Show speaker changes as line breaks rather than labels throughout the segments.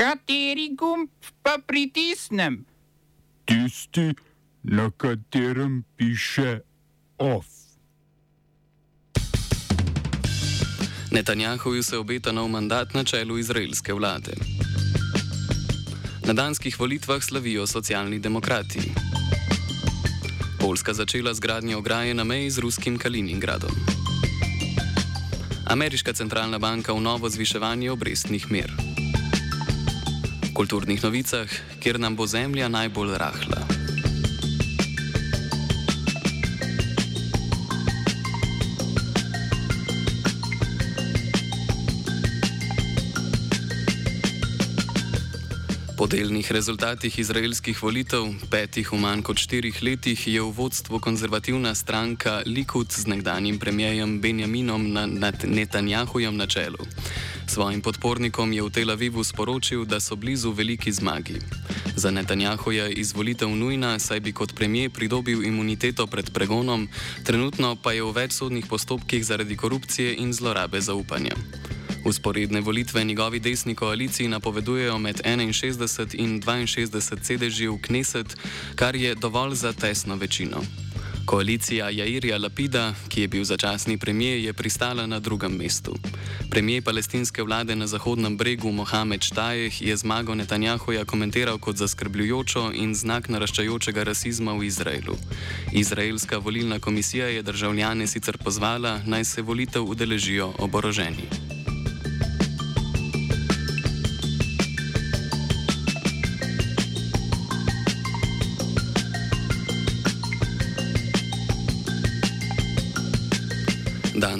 Kateri gumb pa pritisnem?
Tisti, na katerem piše OF.
Netanjahuju se obeta nov mandat na čelu izraelske vlade. Na danskih volitvah slavijo socialni demokrati. Poljska začela z gradnjo ograje na meji z ruskim Kaliningradom. Ameriška centralna banka v novo zviševanje obrestnih mer. Kulturnih novicah, kjer nam bo zemlja najbolj rahla. Po delnih rezultatih izraelskih volitev, petih v manj kot štirih letih, je v vodstvu konzervativna stranka Likud z nekdanjim premijejem Benjaminom Netanjahujem na čelu. Svojim podpornikom je v Tel Avivu sporočil, da so blizu veliki zmagi. Za Netanjahuja je izvolitev nujna, saj bi kot premijer pridobil imuniteto pred pregonom, trenutno pa je v več sodnih postopkih zaradi korupcije in zlorabe zaupanja. Usporedne volitve njegovi desni koaliciji napovedujejo med 61 in 62 sedeži v Kneset, kar je dovolj za tesno večino. Koalicija Jairja Lapida, ki je bil začasni premijer, je pristala na drugem mestu. Premijer palestinske vlade na Zahodnem bregu Mohamed Štajeh je zmago Netanjahuja komentiral kot zaskrbljujočo in znak naraščajočega rasizma v Izraelu. Izraelska volilna komisija je državljane sicer pozvala, naj se volitev udeležijo oboroženi.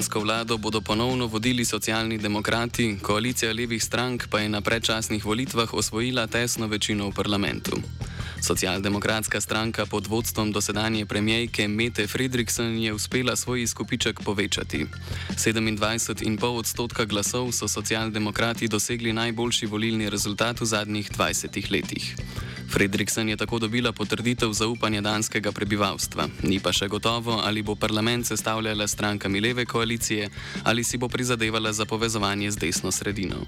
Dansko vlado bodo ponovno vodili socialni demokrati, koalicija levih strank pa je na predčasnih volitvah osvojila tesno večino v parlamentu. Socialdemokratska stranka pod vodstvom dosedanje premijejke Mete Fredriksen je uspela svoj izkupiček povečati. 27,5 odstotka glasov so socialdemokrati dosegli najboljši volilni rezultat v zadnjih 20 letih. Fredriksen je tako dobila potrditev zaupanja danskega prebivalstva. Ni pa še gotovo, ali bo parlament sestavljala strankami leve koalicije ali si bo prizadevala za povezovanje z desno sredino.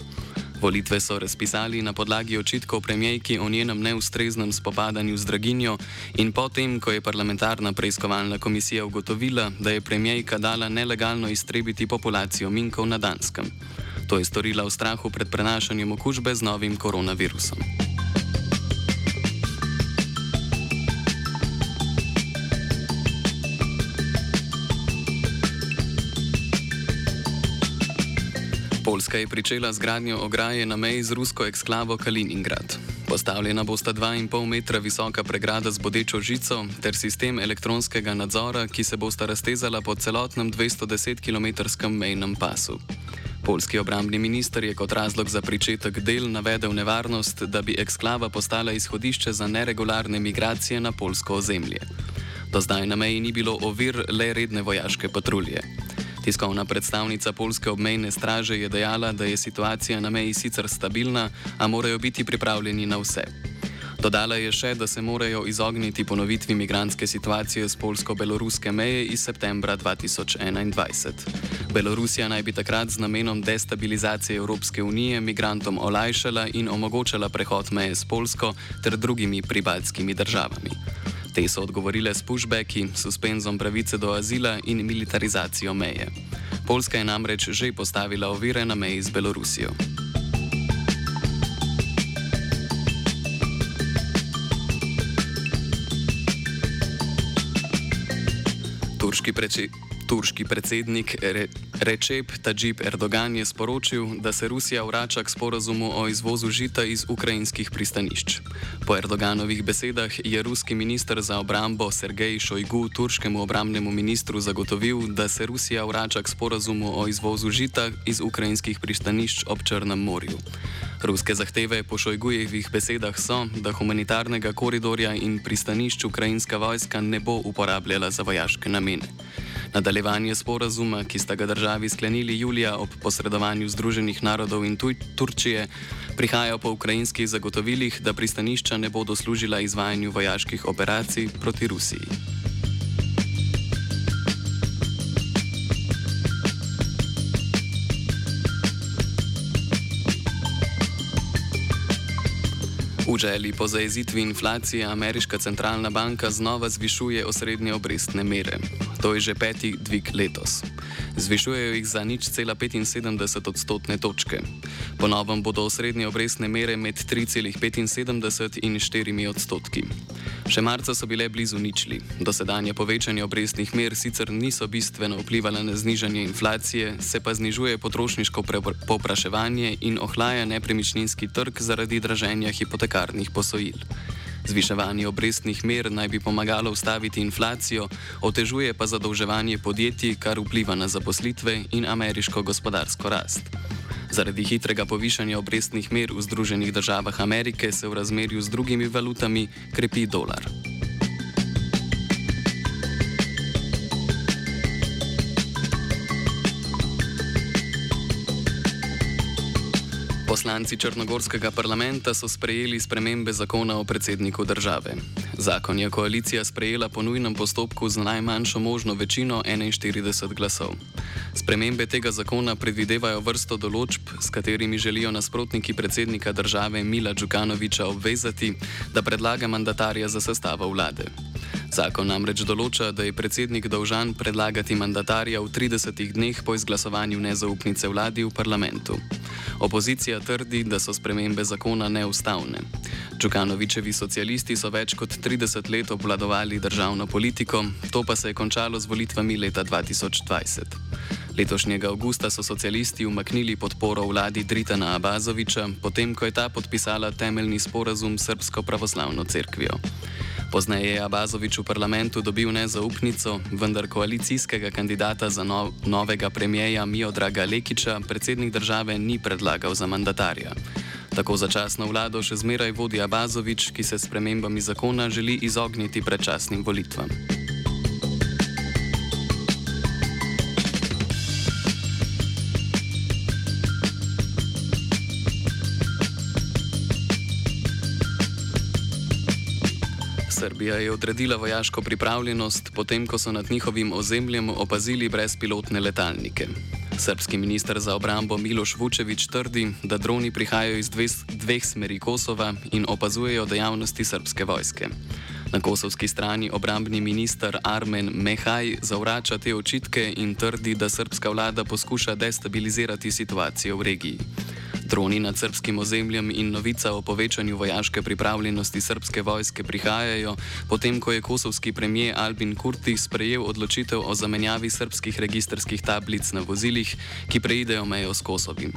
Volitve so razpisali na podlagi očitkov premijejki o njenem neustreznem spopadanju z draginjo in potem, ko je parlamentarna preiskovalna komisija ugotovila, da je premijejka dala nelegalno iztrebiti populacijo minkov na Danskem. To je storila v strahu pred prenašanjem okužbe z novim koronavirusom. Poljska je pričela z gradnjo ograje na meji z rusko eksklavo Kaliningrad. Postavljena bosta 2,5 metra visoka pregrada z bodečo žico ter sistem elektronskega nadzora, ki se bosta raztezala po celotnem 210 km mejnem pasu. Polski obrambni minister je kot razlog za pričetek del navedel nevarnost, da bi eksklava postala izhodišče za neregularne migracije na polsko ozemlje. Do zdaj na meji ni bilo ovir le redne vojaške patrulje. Tiskovna predstavnica Polske obmejne straže je dejala, da je situacija na meji sicer stabilna, a morajo biti pripravljeni na vse. Dodala je še, da se morajo izogniti ponovitvi migranske situacije z polsko-beloruske meje iz septembra 2021. Belorusija naj bi takrat z namenom destabilizacije Evropske unije migrantom olajšala in omogočala prehod meje s Polsko ter drugimi pribaltskimi državami. Te so odgovorile s pushbacki, suspenzom pravice do azila in militarizacijo meje. Poljska je namreč že postavila ovire na meji z Belorusijo. Turški. Turški predsednik Re Recep Tajip Erdogan je sporočil, da se Rusija vrača k sporazumu o izvozu žita iz ukrajinskih pristanišč. Po Erdoganovih besedah je ruski minister za obrambo Sergej Šojgu turškemu obrambnemu ministru zagotovil, da se Rusija vrača k sporazumu o izvozu žita iz ukrajinskih pristanišč ob Črnem morju. Ruske zahteve po Šojgujevih besedah so, da humanitarnega koridorja in pristanišč ukrajinska vojska ne bo uporabljala za vojaške namene. Nadaljevanje sporazuma, ki sta ga državi sklenili julija ob posredovanju Združenih narodov in tuj, Turčije, prihaja po ukrajinskih zagotovilih, da pristanišča ne bodo služila izvajanju vojaških operacij proti Rusiji. V želji po zajezitvi inflacije ameriška centralna banka znova zvišuje osrednje obrestne mere. To je že peti dvig letos. Zvišujejo jih za nič cela 75 odstotne točke. Ponovno bodo osrednje obrestne mere med 3,75 in 4 odstotki. Še marca so bile blizu ničli. Dosedanje povečanje obrestnih mer sicer niso bistveno vplivali na znižanje inflacije, se pa znižuje potrošniško popraševanje in ohlaja nepremičninski trg zaradi draženja hipotekarnih posojil. Zviševanje obrestnih mer naj bi pomagalo ustaviti inflacijo, otežuje pa zadolževanje podjetij, kar vpliva na zaposlitve in ameriško gospodarsko rast. Zaradi hitrega povišanja obrestnih mer v Združenih državah Amerike se v razmerju z drugimi valutami krepi dolar. Poslanci Črnogorskega parlamenta so sprejeli spremembe zakona o predsedniku države. Zakon je koalicija sprejela po nujnem postopku z najmanjšo možno večino 41 glasov. Spremembe tega zakona predvidevajo vrsto določb, s katerimi želijo nasprotniki predsednika države Mila Džukanoviča obvezati, da predlaga mandatarja za sestavo vlade. Zakon namreč določa, da je predsednik dolžan predlagati mandatarja v 30 dneh po izglasovanju nezaupnice vladi v parlamentu. Opozicija trdi, da so spremembe zakona neustavne. Čukanovičevi socialisti so več kot 30 let obvladovali državno politiko, to pa se je končalo z volitvami leta 2020. Letošnjega avgusta so socialisti umaknili podporo vladi Dritana Abazoviča, potem ko je ta podpisala temeljni sporazum s Srpsko pravoslavno cerkvijo. Pozneje je Abazovič v parlamentu dobil nezaupnico, vendar koalicijskega kandidata za no novega premijeja Miodraga Lekiča predsednik države ni predlagal za mandatarja. Tako začasno vlado še zmeraj vodi Abazovič, ki se s premembami zakona želi izogniti predčasnim volitvam. Srbija je odredila vojaško pripravljenost, potem ko so nad njihovim ozemljem opazili brezpilotne letalnike. Srpski minister za obrambo Miloš Vučevič trdi, da droni prihajajo iz dve, dveh smeri Kosova in opazujejo dejavnosti srpske vojske. Na kosovski strani obrambni minister Armen Mehaj zavrača te očitke in trdi, da srpska vlada poskuša destabilizirati situacijo v regiji. Droni nad srpskim ozemljem in novica o povečanju vojaške pripravljenosti srpske vojske prihajajo, potem ko je kosovski premijer Albin Kurti sprejel odločitev o zamenjavi srpskih registrskih tablic na vozilih, ki preidejo mejo s Kosovim.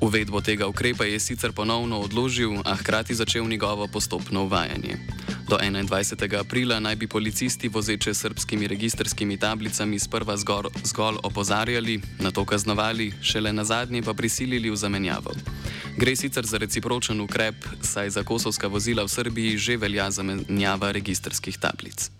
Uvedbo tega ukrepa je sicer ponovno odložil, a hkrati začel njegovo postopno uvajanje. Do 21. aprila naj bi policisti vozeče srpskimi registrskimi tablicami sprva zgor, zgolj opozarjali, na to kaznovali, šele na zadnje pa prisilili v zamenjavo. Gre sicer za recipročen ukrep, saj za kosovska vozila v Srbiji že velja zamenjava registrskih tablic.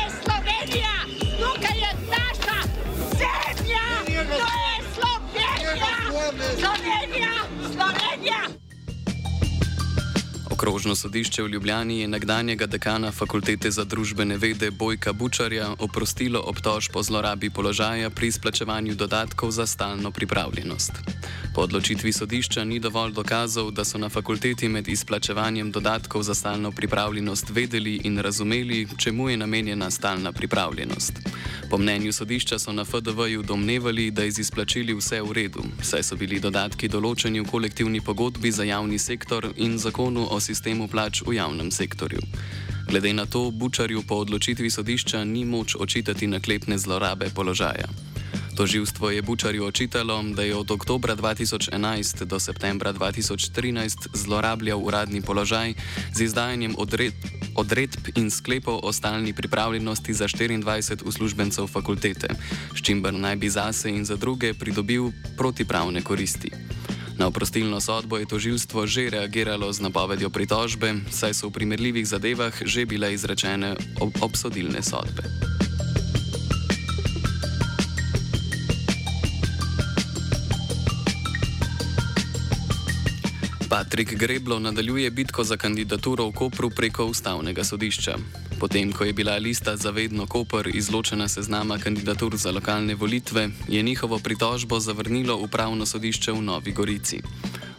вокруг
Okrožno sodišče v Ljubljani je nekdanjega dekana fakultete za družbene vede Bojka Bučarja oprostilo obtožb o zlorabi položaja pri izplačevanju dodatkov za stalno pripravljenost. Po odločitvi sodišča ni dovolj dokazov, da so na fakulteti med izplačevanjem dodatkov za stalno pripravljenost vedeli in razumeli, čemu je namenjena stalna pripravljenost. Po mnenju sodišča so na FDV-ju domnevali, da je z izplačili vse v redu, saj so bili dodatki določeni v kolektivni pogodbi za javni sektor in zakonu o sistemu plač v javnem sektorju. Glede na to, Bučarju po odločitvi sodišča ni moč očitati naklepne zlorabe položaja. Toživstvo je Bučarju očitalo, da je od oktobra 2011 do septembra 2013 zlorabljal uradni položaj z izdajanjem odred, odredb in sklepov o stalni pripravljenosti za 24 uslužbencev fakultete, s čimer naj bi zase in za druge pridobil protipravne koristi. Na oprostilno sodbo je tožilstvo že reagiralo z napovedjo pritožbe, saj so v primerljivih zadevah že bile izrečene ob obsodilne sodbe. Patrik Greblo nadaljuje bitko za kandidaturo v Kopru preko ustavnega sodišča. Potem, ko je bila lista Zavedno Koper izločena seznama kandidatur za lokalne volitve, je njihovo pritožbo zavrnilo upravno sodišče v Novi Gorici.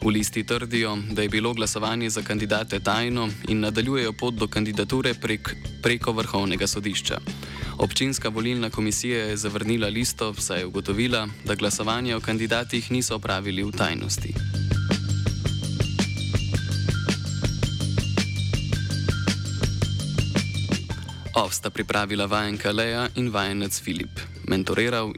V listi trdijo, da je bilo glasovanje za kandidate tajno in nadaljujejo pot do kandidature prek, preko vrhovnega sodišča. Občinska volilna komisija je zavrnila listo, saj je ugotovila, da glasovanje o kandidatih niso opravili v tajnosti. Ovsta pripravila vajenka Leja in vajenec Filip. Mentoriral